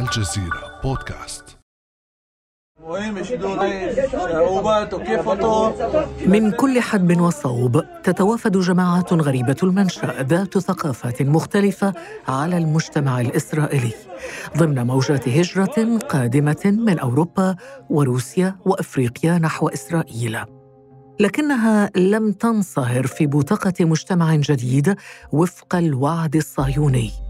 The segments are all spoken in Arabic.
الجزيرة بودكاست. من كل حدب وصوب تتوافد جماعات غريبة المنشأ ذات ثقافات مختلفة على المجتمع الإسرائيلي. ضمن موجات هجرة قادمة من أوروبا وروسيا وأفريقيا نحو إسرائيل. لكنها لم تنصهر في بوتقة مجتمع جديد وفق الوعد الصهيوني.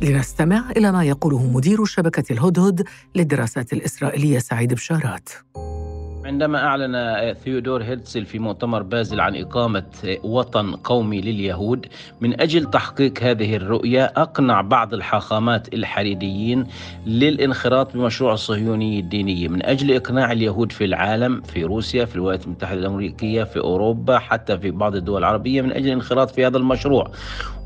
لنستمع إلى ما يقوله مدير شبكة الهدهد للدراسات الإسرائيلية سعيد بشارات. عندما أعلن ثيودور هيرتزل في مؤتمر بازل عن إقامة وطن قومي لليهود من أجل تحقيق هذه الرؤية أقنع بعض الحاخامات الحريديين للانخراط بمشروع الصهيوني الديني من أجل إقناع اليهود في العالم في روسيا في الولايات المتحدة الأمريكية في أوروبا حتى في بعض الدول العربية من أجل الانخراط في هذا المشروع.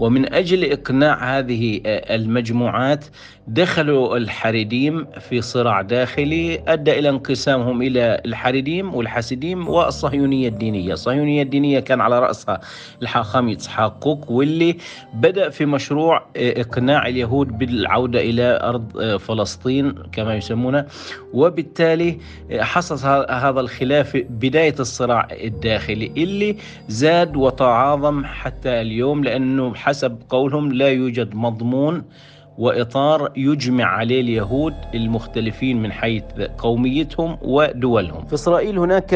ومن أجل إقناع هذه المجموعات دخلوا الحريديم في صراع داخلي أدى إلى انقسامهم إلى الحريديم والحاسديم والصهيونية الدينية. الصهيونية الدينية كان على رأسها الحاخام يتسحاق كوك واللي بدأ في مشروع إقناع اليهود بالعودة إلى أرض فلسطين كما يسمونه. وبالتالي حصل هذا الخلاف بداية الصراع الداخلي اللي زاد وتعاظم حتى اليوم لأنه حسب قولهم لا يوجد مضمون وإطار يجمع عليه اليهود المختلفين من حيث قوميتهم ودولهم. في إسرائيل هناك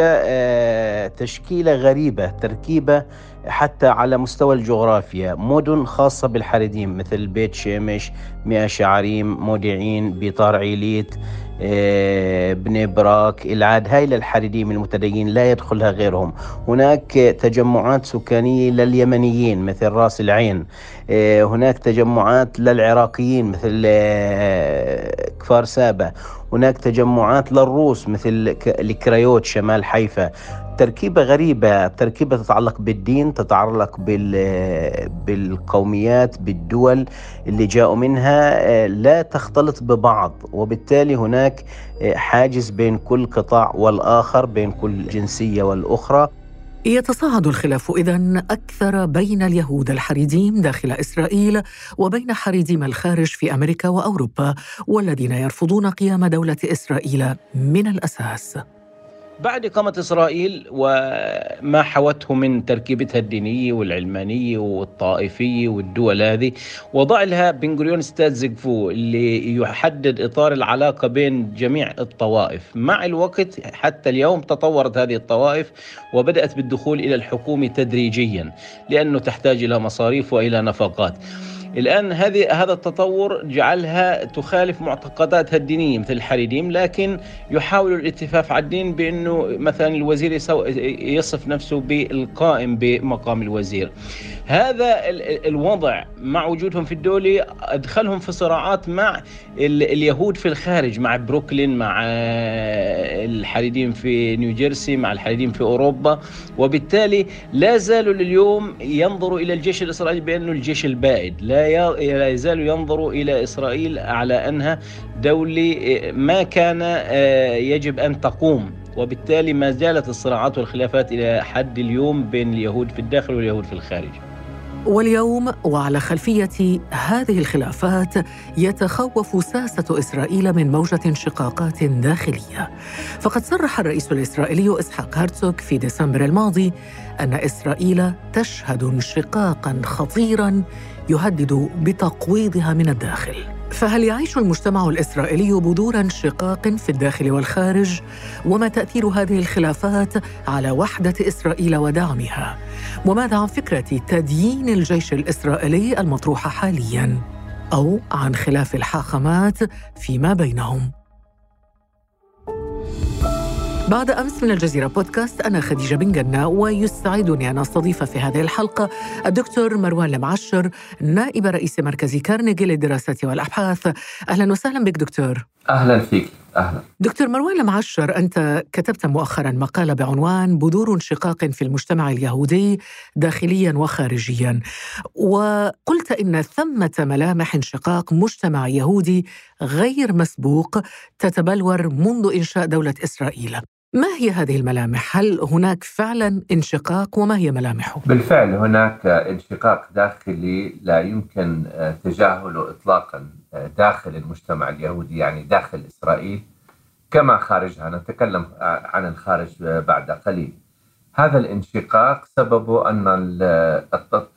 تشكيلة غريبة تركيبة حتى على مستوى الجغرافيا مدن خاصة بالحريديم مثل بيت شمش مئة شعريم مودعين بيطار عيليت بني براك العاد هاي للحريديم المتدين لا يدخلها غيرهم. هناك تجمعات سكانية لليمنيين مثل راس العين. هناك تجمعات للعراقيين مثل كفار سابا هناك تجمعات للروس مثل الكريوت شمال حيفا. تركيبة غريبة تركيبة تتعلق بالدين تتعلق بال بالقوميات بالدول اللي جاءوا منها لا تختلط ببعض. وبالتالي هناك حاجز بين كل قطاع والآخر بين كل جنسية والأخرى. يتصاعد الخلاف إذا أكثر بين اليهود الحريديم داخل إسرائيل وبين حريديم الخارج في أمريكا وأوروبا والذين يرفضون قيام دولة إسرائيل من الأساس. بعد إقامة إسرائيل وما حوته من تركيبتها الدينية والعلمانية والطائفية والدول هذه وضع لها بن غوريون ستاد زيغفو اللي يحدد إطار العلاقة بين جميع الطوائف. مع الوقت حتى اليوم تطورت هذه الطوائف وبدأت بالدخول إلى الحكومة تدريجيا لأنه تحتاج إلى مصاريف وإلى نفقات. الآن هذه هذا التطور جعلها تخالف معتقداتها الدينية مثل الحريديم لكن يحاول الاتفاق على الدين بأنه مثلا الوزير يصف نفسه بالقائم بمقام الوزير. هذا الوضع مع وجودهم في الدولة أدخلهم في صراعات مع اليهود في الخارج مع بروكلين مع الحريديم في نيوجيرسي مع الحريديم في أوروبا. وبالتالي لا زالوا لليوم ينظروا إلى الجيش الإسرائيلي بأنه الجيش البائد لا يزالوا ينظروا إلى إسرائيل على أنها دولة ما كان يجب أن تقوم. وبالتالي ما زالت الصراعات والخلافات إلى حد اليوم بين اليهود في الداخل واليهود في الخارج. واليوم وعلى خلفية هذه الخلافات يتخوف ساسة إسرائيل من موجة انشقاقات داخلية. فقد صرح الرئيس الإسرائيلي إسحاق هرتسوك في ديسمبر الماضي أن إسرائيل تشهد انشقاقا خطيرا يهدد بتقويضها من الداخل. فهل يعيش المجتمع الإسرائيلي بذور انشقاق في الداخل والخارج؟ وما تأثير هذه الخلافات على وحدة إسرائيل ودعمها؟ وماذا عن فكرة تديين الجيش الإسرائيلي المطروحه حاليا؟ أو عن خلاف الحاخامات فيما بينهم؟ بعد أمس من الجزيرة بودكاست أنا خديجة بن جنة ويسعدني أن أستضيف في هذه الحلقة الدكتور مروان المعشر نائب رئيس مركز كارنيجي للدراسات والأبحاث. أهلا وسهلا بك دكتور. أهلا فيك. أهلا. دكتور مروان المعشر أنت كتبت مؤخرا مقالة بعنوان بذور انشقاق في المجتمع اليهودي داخليا وخارجيا وقلت إن ثمة ملامح انشقاق مجتمع يهودي غير مسبوق تتبلور منذ إنشاء دولة إسرائيل. ما هي هذه الملامح؟ هل هناك فعلا انشقاق وما هي ملامحه؟ بالفعل هناك انشقاق داخلي لا يمكن تجاهله اطلاقا داخل المجتمع اليهودي يعني داخل إسرائيل كما خارجها نتكلم عن الخارج بعد قليل هذا الانشقاق سببه أن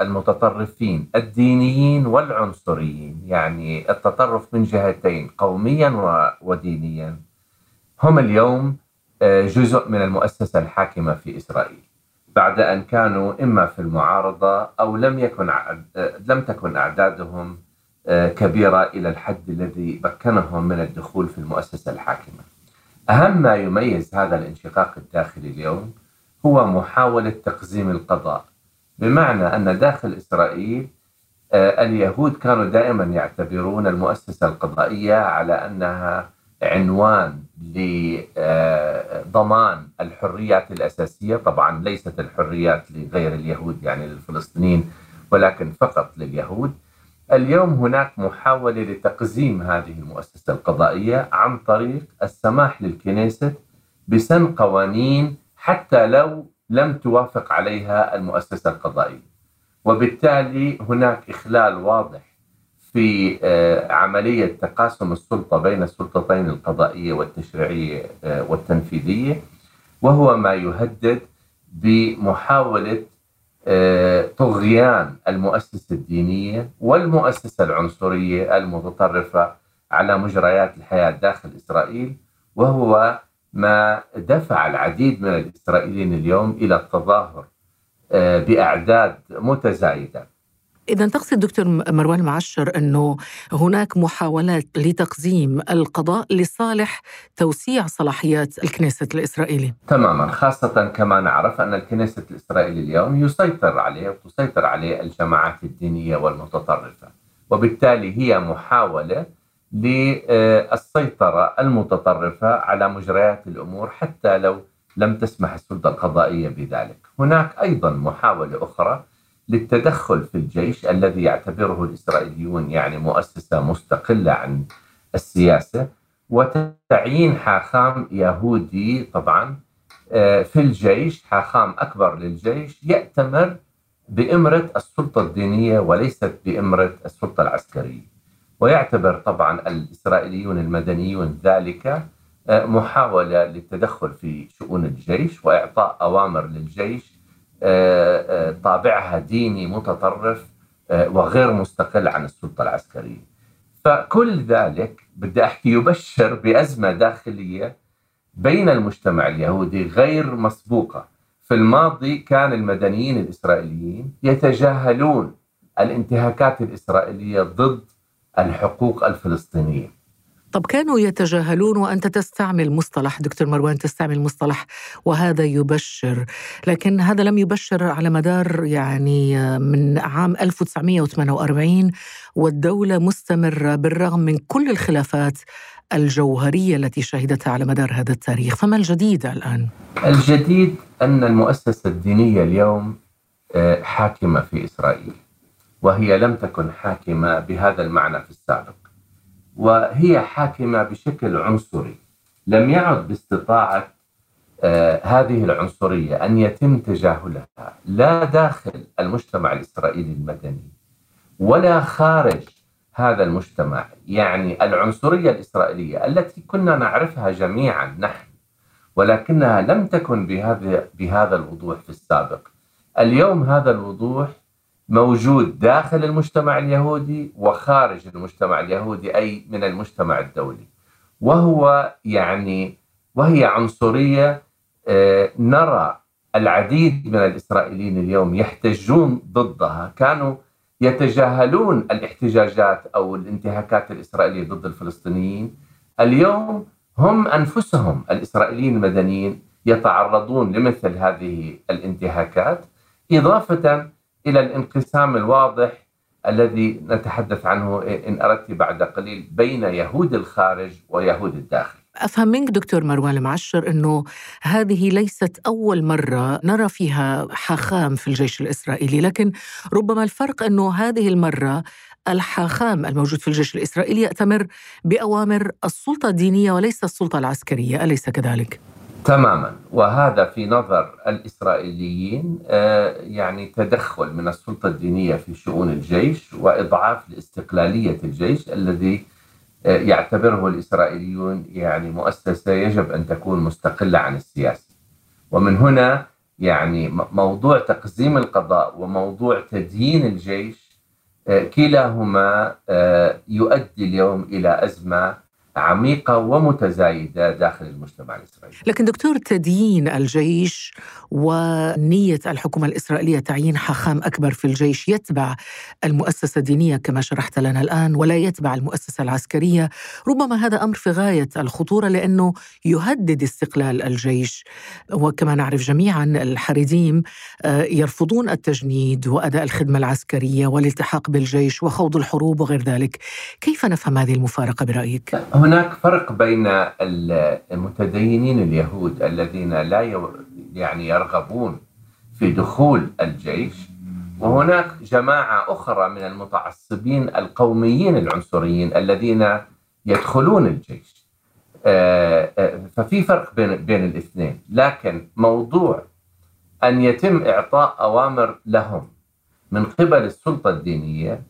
المتطرفين الدينيين والعنصريين يعني التطرف من جهتين قوميا ودينيا هم اليوم آه، جزء من المؤسسة الحاكمة في إسرائيل بعد أن كانوا إما في المعارضة أو لم يكن آه، لم تكن أعدادهم آه، كبيرة إلى الحد الذي مكنهم من الدخول في المؤسسة الحاكمة. أهم ما يميز هذا الانشقاق الداخلي اليوم هو محاولة تقزيم القضاء بمعنى أن داخل إسرائيل اليهود كانوا دائما يعتبرون المؤسسة القضائية على أنها عنوان لضمان الحريات الأساسية. طبعا ليست الحريات لغير اليهود يعني للفلسطينيين ولكن فقط لليهود. اليوم هناك محاولة لتقزيم هذه المؤسسة القضائية عن طريق السماح للكنيسة بسن قوانين حتى لو لم توافق عليها المؤسسة القضائية. وبالتالي هناك إخلال واضح في آه، عملية تقاسم السلطة بين السلطتين القضائية والتشريعية آه، والتنفيذية وهو ما يهدد بمحاولة آه، طغيان المؤسسة الدينية والمؤسسة العنصرية المتطرفة على مجريات الحياة داخل إسرائيل وهو ما دفع العديد من الإسرائيليين اليوم إلى التظاهر بأعداد متزايدة. إذا تقصد دكتور مروان معشر أنه هناك محاولات لتقزيم القضاء لصالح توسيع صلاحيات الكنيسة الإسرائيلي. تماما. خاصة كما نعرف أن الكنيسة الإسرائيلي اليوم يسيطر عليه وتسيطر عليه الجماعات الدينية والمتطرفة. وبالتالي هي محاولة للسيطرة المتطرفة على مجريات الأمور حتى لو لم تسمح السلطة القضائية بذلك. هناك أيضا محاولة أخرى للتدخل في الجيش الذي يعتبره الإسرائيليون يعني مؤسسة مستقلة عن السياسة وتعيين حاخام يهودي طبعا آه، في الجيش حاخام أكبر للجيش يأتمر بإمرة السلطة الدينية وليست بإمرة السلطة العسكرية. ويعتبر طبعا الإسرائيليون المدنيون ذلك آه، محاولة للتدخل في شؤون الجيش وإعطاء أوامر للجيش طابعها ديني متطرف آه، وغير مستقل عن السلطة العسكرية. فكل ذلك بدي أحكي يبشر بأزمة داخلية بين المجتمع اليهودي غير مسبوقة. في الماضي كان المدنيين الإسرائيليين يتجاهلون الانتهاكات الإسرائيلية ضد الحقوق الفلسطينية. طب كانوا يتجاهلون وأنت تستعمل مصطلح دكتور مروان تستعمل مصطلح وهذا يبشر لكن هذا لم يبشر على مدار يعني من عام 1948 والدولة مستمرة بالرغم من كل الخلافات الجوهرية التي شهدتها على مدار هذا التاريخ. فما الجديد الآن؟ الجديد أن المؤسسة الدينية اليوم آه، حاكمة في إسرائيل وهي لم تكن حاكمة بهذا المعنى في السابق. وهي حاكمة بشكل عنصري. لم يعد باستطاعة آه هذه العنصرية أن يتم تجاهلها لا داخل المجتمع الإسرائيلي المدني ولا خارج هذا المجتمع. يعني العنصرية الإسرائيلية التي كنا نعرفها جميعا نحن ولكنها لم تكن بهذا بهذا الوضوح في السابق. اليوم هذا الوضوح موجود داخل المجتمع اليهودي وخارج المجتمع اليهودي أي من المجتمع الدولي. وهو يعني وهي عنصرية آه، نرى العديد من الإسرائيليين اليوم يحتجون ضدها. كانوا يتجاهلون الاحتجاجات أو الانتهاكات الإسرائيلية ضد الفلسطينيين. اليوم هم أنفسهم الإسرائيليين المدنيين يتعرضون لمثل هذه الانتهاكات. إضافة إلى الانقسام الواضح الذي نتحدث عنه إن أردت بعد قليل بين يهود الخارج ويهود الداخل. أفهم منك دكتور مروان المعشر إنه هذه ليست أول مرة نرى فيها حاخام في الجيش الإسرائيلي، لكن ربما الفرق إنه هذه المرة الحاخام الموجود في الجيش الإسرائيلي يأتمر بأوامر السلطة الدينية وليس السلطة العسكرية، أليس كذلك؟ تماما وهذا في نظر الإسرائيليين آه، يعني تدخل من السلطة الدينية في شؤون الجيش وإضعاف لاستقلالية الجيش الذي آه، يعتبره الإسرائيليون يعني مؤسسة يجب أن تكون مستقلة عن السياسة. ومن هنا يعني موضوع تقزيم القضاء وموضوع تديين الجيش آه، كلاهما يؤدي اليوم إلى أزمة عميقة ومتزايدة داخل المجتمع الإسرائيلي. لكن دكتور تديين الجيش ونية الحكومة الإسرائيلية تعيين حاخام أكبر في الجيش يتبع المؤسسة الدينية كما شرحت لنا الآن ولا يتبع المؤسسة العسكرية. ربما هذا أمر في غاية الخطورة لأنه يهدد استقلال الجيش. وكما نعرف جميعا الحريديم آه، يرفضون التجنيد وأداء الخدمة العسكرية والالتحاق بالجيش وخوض الحروب وغير ذلك. كيف نفهم هذه المفارقة برأيك؟ هناك فرق بين المتدينين اليهود الذين لا يعني يرغبون في دخول الجيش وهناك جماعة أخرى من المتعصبين القوميين العنصريين الذين يدخلون الجيش. آه، آه، ففي فرق بين بين الاثنين لكن موضوع أن يتم إعطاء أوامر لهم من قبل السلطة الدينية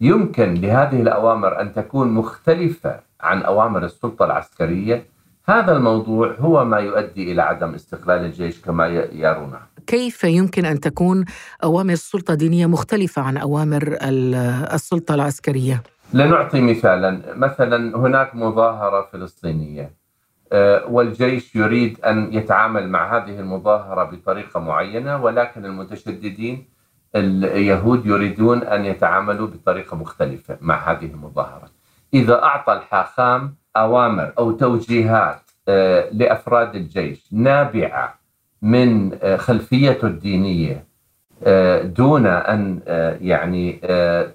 يمكن لهذه الأوامر أن تكون مختلفة عن أوامر السلطة العسكرية. هذا الموضوع هو ما يؤدي إلى عدم استقلال الجيش كما يرونه. كيف يمكن أن تكون أوامر السلطة الدينية مختلفة عن أوامر السلطة العسكرية؟ لنعطي مثالا. مثلا هناك مظاهرة فلسطينية. آه، والجيش يريد أن يتعامل مع هذه المظاهرة بطريقة معينة ولكن المتشددين اليهود يريدون أن يتعاملوا بطريقة مختلفة مع هذه المظاهرة. إذا أعطى الحاخام أوامر أو توجيهات آه، لأفراد الجيش نابعة من آه، خلفيته الدينية آه، دون أن يعني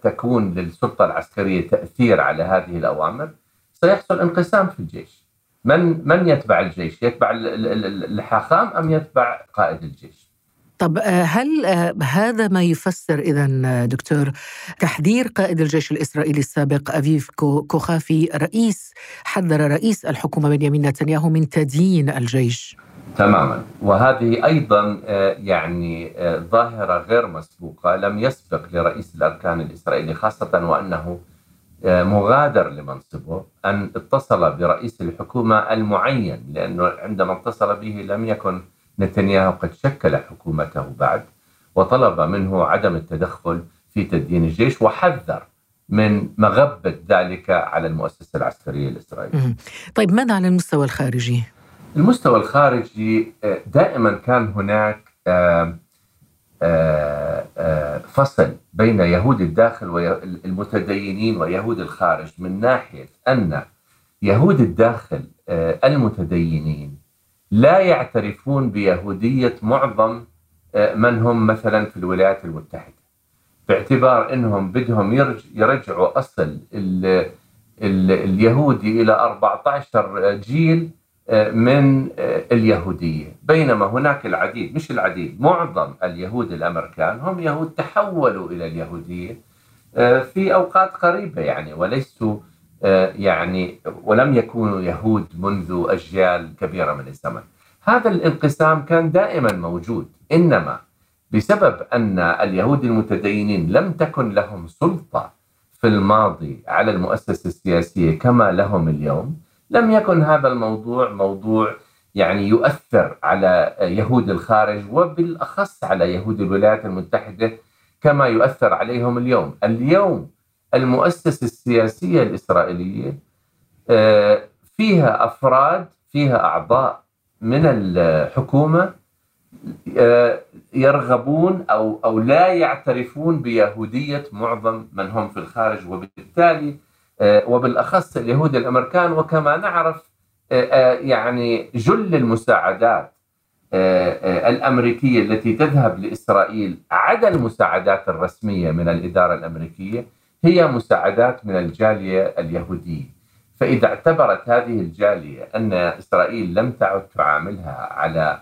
تكون للسلطة العسكرية تأثير على هذه الأوامر سيحصل انقسام في الجيش من من يتبع الجيش؟ يتبع الحاخام أم يتبع قائد الجيش؟ طب آه، هل آه، هذا ما يفسر اذا آه، دكتور تحذير قائد الجيش الإسرائيلي السابق أفيف كوخافي رئيس حذر رئيس الحكومة بنيامين نتنياهو من تدين الجيش؟ تماما. وهذه أيضا يعني ظاهرة غير مسبوقة لم يسبق لرئيس الأركان الإسرائيلي خاصة وأنه مغادر لمنصبه أن اتصل برئيس الحكومة المعين لأنه عندما اتصل به لم يكن نتنياهو قد شكل حكومته بعد وطلب منه عدم التدخل في تدين الجيش وحذر من مغبة ذلك على المؤسسة العسكرية الإسرائيلية طيب ماذا عن المستوى الخارجي؟ المستوى الخارجي آه، دائما كان هناك آه، آه، فصل بين يهود الداخل والمتدينين ويهود الخارج من ناحية أن يهود الداخل المتدينين لا يعترفون بيهودية معظم آه، من هم مثلا في الولايات المتحدة. باعتبار أنهم بدهم يرجعوا أصل ال ال اليهودي إلى 14 جيل آه، من آه، اليهودية. بينما هناك العديد مش العديد معظم اليهود الأمريكان هم يهود تحولوا إلى اليهودية في أوقات قريبة يعني وليسوا يعني ولم يكونوا يهود منذ أجيال كبيرة من الزمن. هذا الانقسام كان دائما موجود إنما بسبب أن اليهود المتدينين لم تكن لهم سلطة في الماضي على المؤسسة السياسية كما لهم اليوم لم يكن هذا الموضوع موضوع يعني يؤثر على يهود الخارج وبالأخص على يهود الولايات المتحدة كما يؤثر عليهم اليوم. اليوم المؤسسة السياسية الإسرائيلية آه، فيها أفراد فيها أعضاء من الحكومة آه، يرغبون أو أو لا يعترفون بيهودية معظم من هم في الخارج وبالتالي آه، وبالأخص اليهود الأمريكان وكما نعرف يعني جل المساعدات الأمريكية التي تذهب لإسرائيل عدا المساعدات الرسمية من الإدارة الأمريكية. هي مساعدات من الجالية اليهودية. فإذا اعتبرت هذه الجالية أن إسرائيل لم تعد تعاملها على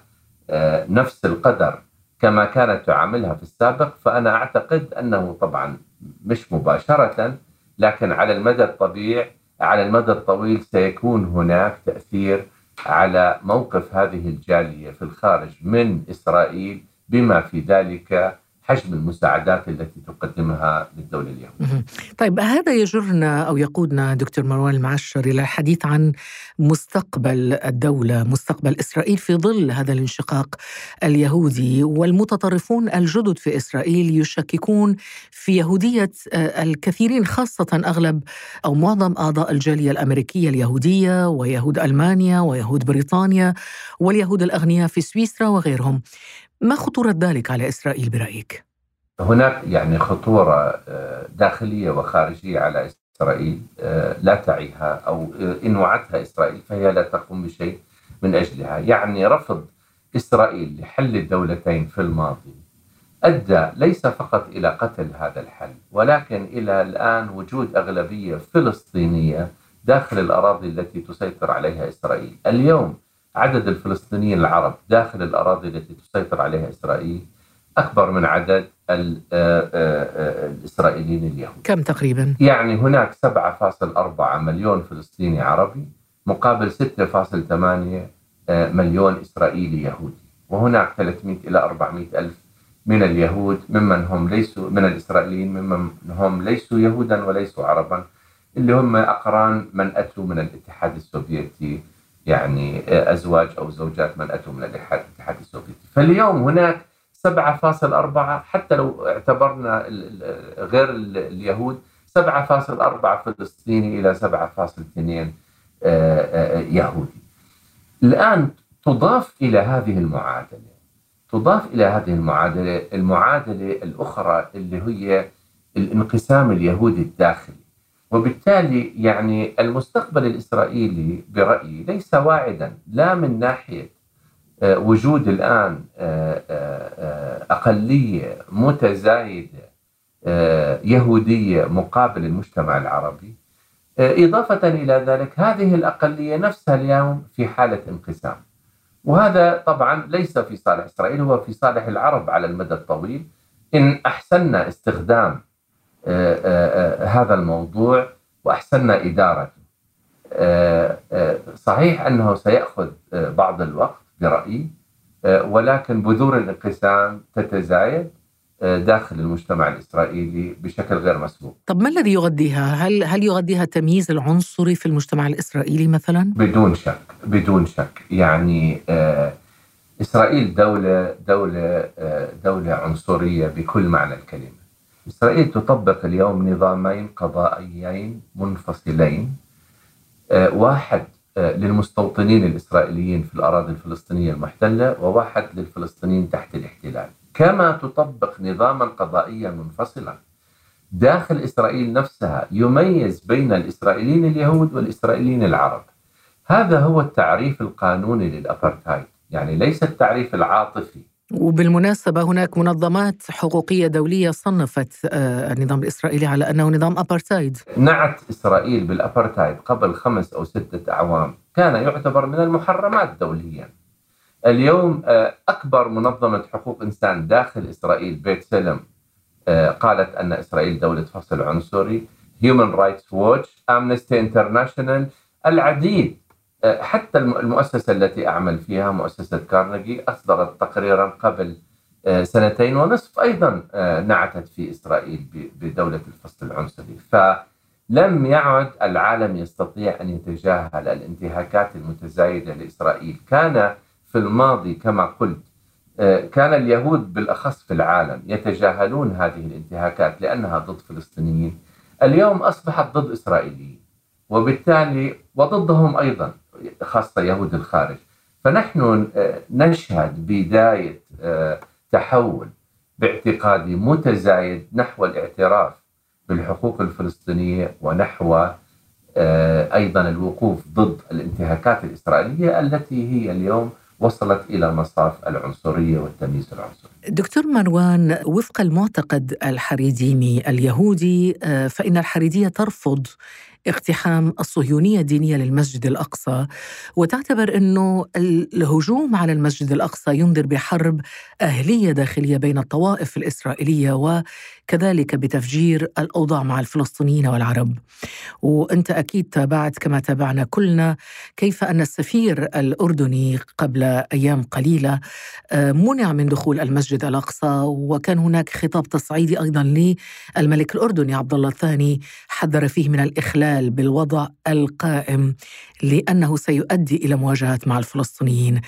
آه، نفس القدر كما كانت تعاملها في السابق فأنا أعتقد أنه طبعا مش مباشرة لكن على المدى الطبيعي على المدى الطويل سيكون هناك تأثير على موقف هذه الجالية في الخارج من إسرائيل بما في ذلك حجم المساعدات التي تقدمها للدولة اليهودية طيب هذا يجرنا أو يقودنا دكتور مروان المعشر إلى الحديث عن مستقبل الدولة مستقبل إسرائيل في ظل هذا الانشقاق اليهودي. والمتطرفون الجدد في إسرائيل يشككون في يهودية آه، الكثيرين خاصة أغلب أو معظم أعضاء الجالية الأمريكية اليهودية ويهود ألمانيا ويهود بريطانيا واليهود الأغنياء في سويسرا وغيرهم. ما خطورة ذلك على إسرائيل برأيك؟ هناك يعني خطورة آه، داخلية وخارجية على إسرائيل آه، لا تعيها أو آه، إن وعدتها إسرائيل فهي لا تقوم بشيء من أجلها يعني رفض إسرائيل لحل الدولتين في الماضي أدى ليس فقط إلى قتل هذا الحل ولكن إلى الآن وجود أغلبية فلسطينية داخل الأراضي التي تسيطر عليها إسرائيل اليوم عدد الفلسطينيين العرب داخل الأراضي التي تسيطر عليها إسرائيل أكبر من عدد آه، آه، آه، الإسرائيليين اليهود. كم تقريبا؟ يعني هناك 7.4 مليون فلسطيني عربي مقابل 6.8 مليون إسرائيلي يهودي. وهناك 300 إلى 400 ألف من اليهود ممن هم ليسوا من الإسرائيليين ممن هم ليسوا يهودا وليسوا عربا اللي هم أقران من أتوا من الاتحاد السوفيتي. يعني أزواج أو زوجات من اتوا من الاتحاد السوفيتي. فاليوم هناك 7.4 حتى لو اعتبرنا غير اليهود 7.4 فلسطيني إلى 7.2 آه، آه، يهودي. الآن تضاف إلى هذه المعادلة تضاف إلى هذه المعادلة المعادلة الأخرى اللي هي الانقسام اليهودي الداخلي. وبالتالي يعني المستقبل الإسرائيلي برأيي ليس واعدا لا من ناحية آه، وجود الآن آه، آه، أقلية متزايدة يهودية مقابل المجتمع العربي. إضافة إلى ذلك هذه الأقلية نفسها اليوم في حالة انقسام. وهذا طبعا ليس في صالح إسرائيل هو في صالح العرب على المدى الطويل. إن أحسننا استخدام هذا الموضوع وأحسننا إدارته. صحيح أنه سيأخذ بعض الوقت برأيي ولكن بذور الانقسام تتزايد داخل المجتمع الإسرائيلي بشكل غير مسبوق. طب ما الذي يغذيها؟ هل هل يغذيها التمييز العنصري في المجتمع الإسرائيلي مثلا؟ بدون شك بدون شك يعني إسرائيل دولة دولة دولة عنصرية بكل معنى الكلمة. إسرائيل تطبق اليوم نظامين قضائيين منفصلين. آه، واحد آه، للمستوطنين الإسرائيليين في الأراضي الفلسطينية المحتلة وواحد للفلسطينيين تحت الاحتلال. كما تطبق نظاما قضائيا منفصلا داخل إسرائيل نفسها يميز بين الإسرائيليين اليهود والإسرائيليين العرب. هذا هو التعريف القانوني للأبرتايد يعني ليس التعريف العاطفي. وبالمناسبة هناك منظمات حقوقية دولية صنفت آه، النظام الإسرائيلي على أنه نظام أبارتايد نعت إسرائيل بالأبارتايد قبل خمس أو ستة أعوام. كان يعتبر من المحرمات دوليا. اليوم آه، أكبر منظمة حقوق إنسان داخل إسرائيل بتسيلم آه، قالت أن إسرائيل دولة فصل عنصري. Human Rights Watch Amnesty International العديد حتى المؤسسة التي أعمل فيها مؤسسة كارنيجي أصدرت تقريرا قبل آه، سنتين ونصف أيضا آه، نعتت في إسرائيل بدولة الفصل العنصري. فلم يعد العالم يستطيع أن يتجاهل الانتهاكات المتزايدة لإسرائيل. كان في الماضي كما قلت كان اليهود بالأخص في العالم يتجاهلون هذه الانتهاكات لأنها ضد فلسطينيين. اليوم أصبحت ضد إسرائيليين وبالتالي وضدهم أيضا. خاصة يهود الخارج. فنحن آه، نشهد بداية آه، تحول باعتقادي متزايد نحو الاعتراف بالحقوق الفلسطينية ونحو آه، أيضا الوقوف ضد الانتهاكات الإسرائيلية التي هي اليوم وصلت إلى مصاف العنصرية والتمييز العنصري. دكتور مروان وفق المعتقد الحريديمي اليهودي فإن الحريدية ترفض اقتحام الصهيونية الدينية للمسجد الأقصى وتعتبر إنه الهجوم على المسجد الأقصى ينذر بحرب أهلية داخلية بين الطوائف الإسرائيلية وكذلك بتفجير الأوضاع مع الفلسطينيين والعرب. وأنت أكيد تابعت كما تابعنا كلنا كيف أن السفير الأردني قبل أيام قليلة آه، منع من دخول المسجد الأقصى وكان هناك خطاب تصعيدي أيضا للملك الأردني عبد الله الثاني حذر فيه من الاخلال بالوضع القائم لأنه سيؤدي إلى مواجهات مع الفلسطينيين.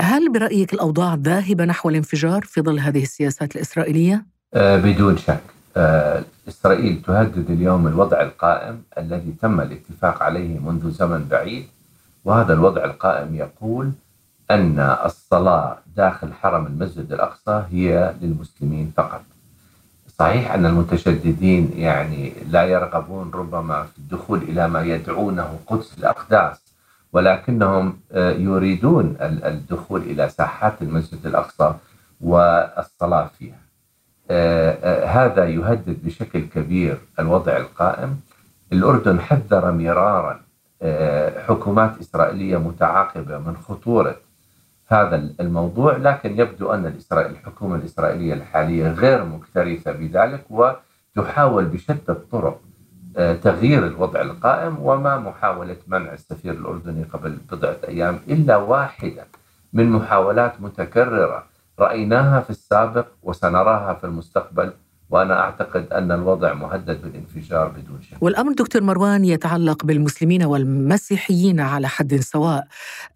هل برأيك الأوضاع ذاهبة نحو الانفجار في ظل هذه السياسات الإسرائيلية؟ آه بدون شك آه إسرائيل تهدد اليوم الوضع القائم الذي تم الاتفاق عليه منذ زمن بعيد وهذا الوضع القائم يقول أن الصلاة داخل حرم المسجد الأقصى هي للمسلمين فقط. صحيح أن المتشددين يعني لا يرغبون ربما في الدخول إلى ما يدعونه قدس الأقداس ولكنهم آه، يريدون الدخول إلى ساحات المسجد الأقصى والصلاة فيها. آه، آه، هذا يهدد بشكل كبير الوضع القائم. الأردن حذر مرارا حكومات إسرائيلية متعاقبة من خطورة هذا الموضوع لكن يبدو أن الحكومة الإسرائيلية الحالية غير مكترثة بذلك وتحاول بشتى الطرق آه، تغيير الوضع القائم وما محاولة منع السفير الأردني قبل بضعة أيام إلا واحدة من محاولات متكررة رأيناها في السابق وسنراها في المستقبل. وأنا أعتقد أن الوضع مهدد بالانفجار بدون شك. والأمر دكتور مروان يتعلق بالمسلمين والمسيحيين على حد سواء.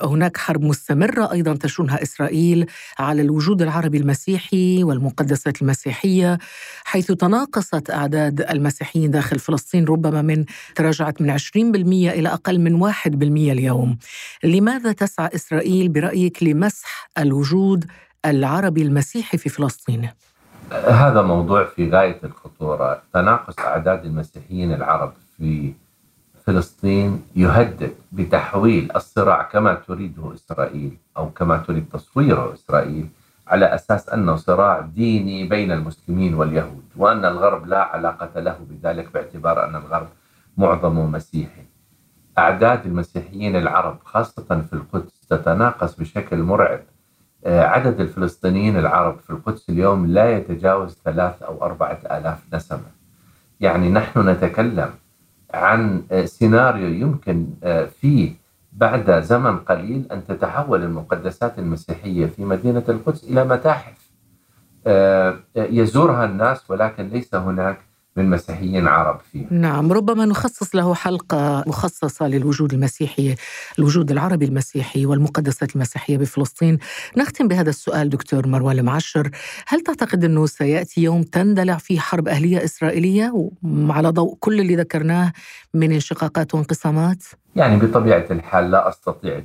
هناك حرب مستمرة أيضا تشنها إسرائيل على الوجود العربي المسيحي والمقدسات المسيحية حيث تناقصت أعداد المسيحيين داخل فلسطين ربما من تراجعت من 20% إلى أقل من 1% اليوم. لماذا تسعى إسرائيل برأيك لمسح الوجود العربي المسيحي في فلسطين؟ هذا موضوع في غاية الخطورة. تناقص أعداد المسيحيين العرب في فلسطين يهدد بتحويل الصراع كما تريده إسرائيل أو كما تريد تصويره إسرائيل على أساس أنه صراع ديني بين المسلمين واليهود وأن الغرب لا علاقة له بذلك باعتبار أن الغرب معظمه مسيحي. أعداد المسيحيين العرب خاصة في القدس تتناقص بشكل مرعب. عدد الفلسطينيين العرب في القدس اليوم لا يتجاوز ثلاث أو أربعة آلاف نسمة. يعني نحن نتكلم عن آه، سيناريو يمكن آه، فيه بعد زمن قليل أن تتحول المقدسات المسيحية في مدينة القدس إلى متاحف. يزورها الناس ولكن ليس هناك من مسيحيين عرب فيه نعم ربما نخصص له حلقة مخصصة للوجود المسيحي الوجود العربي المسيحي والمقدسات المسيحية بفلسطين. نختم بهذا السؤال دكتور مروان المعشر. هل تعتقد أنه سيأتي يوم تندلع فيه حرب أهلية إسرائيلية؟ على ضوء كل اللي ذكرناه من انشقاقات وانقسامات؟ يعني بطبيعة الحال لا أستطيع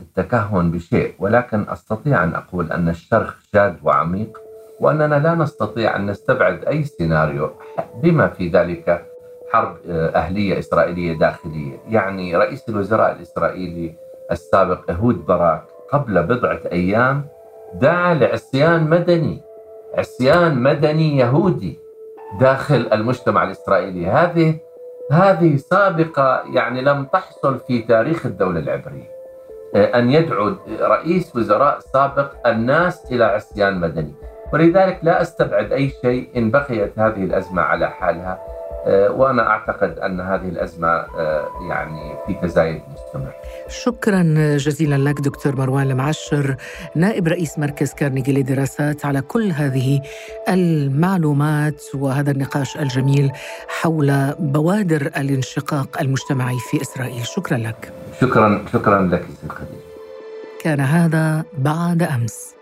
التكهن بشيء ولكن أستطيع أن أقول أن الشرخ جاد وعميق وأننا لا نستطيع أن نستبعد أي سيناريو بما في ذلك حرب آه، أهلية إسرائيلية داخلية. يعني رئيس الوزراء الإسرائيلي السابق إهود باراك قبل بضعة أيام دعا لعصيان مدني عصيان مدني يهودي داخل المجتمع الإسرائيلي. هذه هذه سابقة يعني لم تحصل في تاريخ الدولة العبرية. آه، أن يدعو رئيس وزراء سابق الناس إلى عصيان مدني. ولذلك لا أستبعد أي شيء إن بقيت هذه الأزمة على حالها آه، وأنا أعتقد أن هذه الأزمة آه، يعني في تزايد مستمر. شكرا جزيلا لك دكتور مروان المعشر نائب رئيس مركز كارنيجي للدراسات على كل هذه المعلومات وهذا النقاش الجميل حول بوادر الانشقاق المجتمعي في إسرائيل، شكرا لك. شكرا شكرا لك سيد خديجة. كان هذا بعد أمس.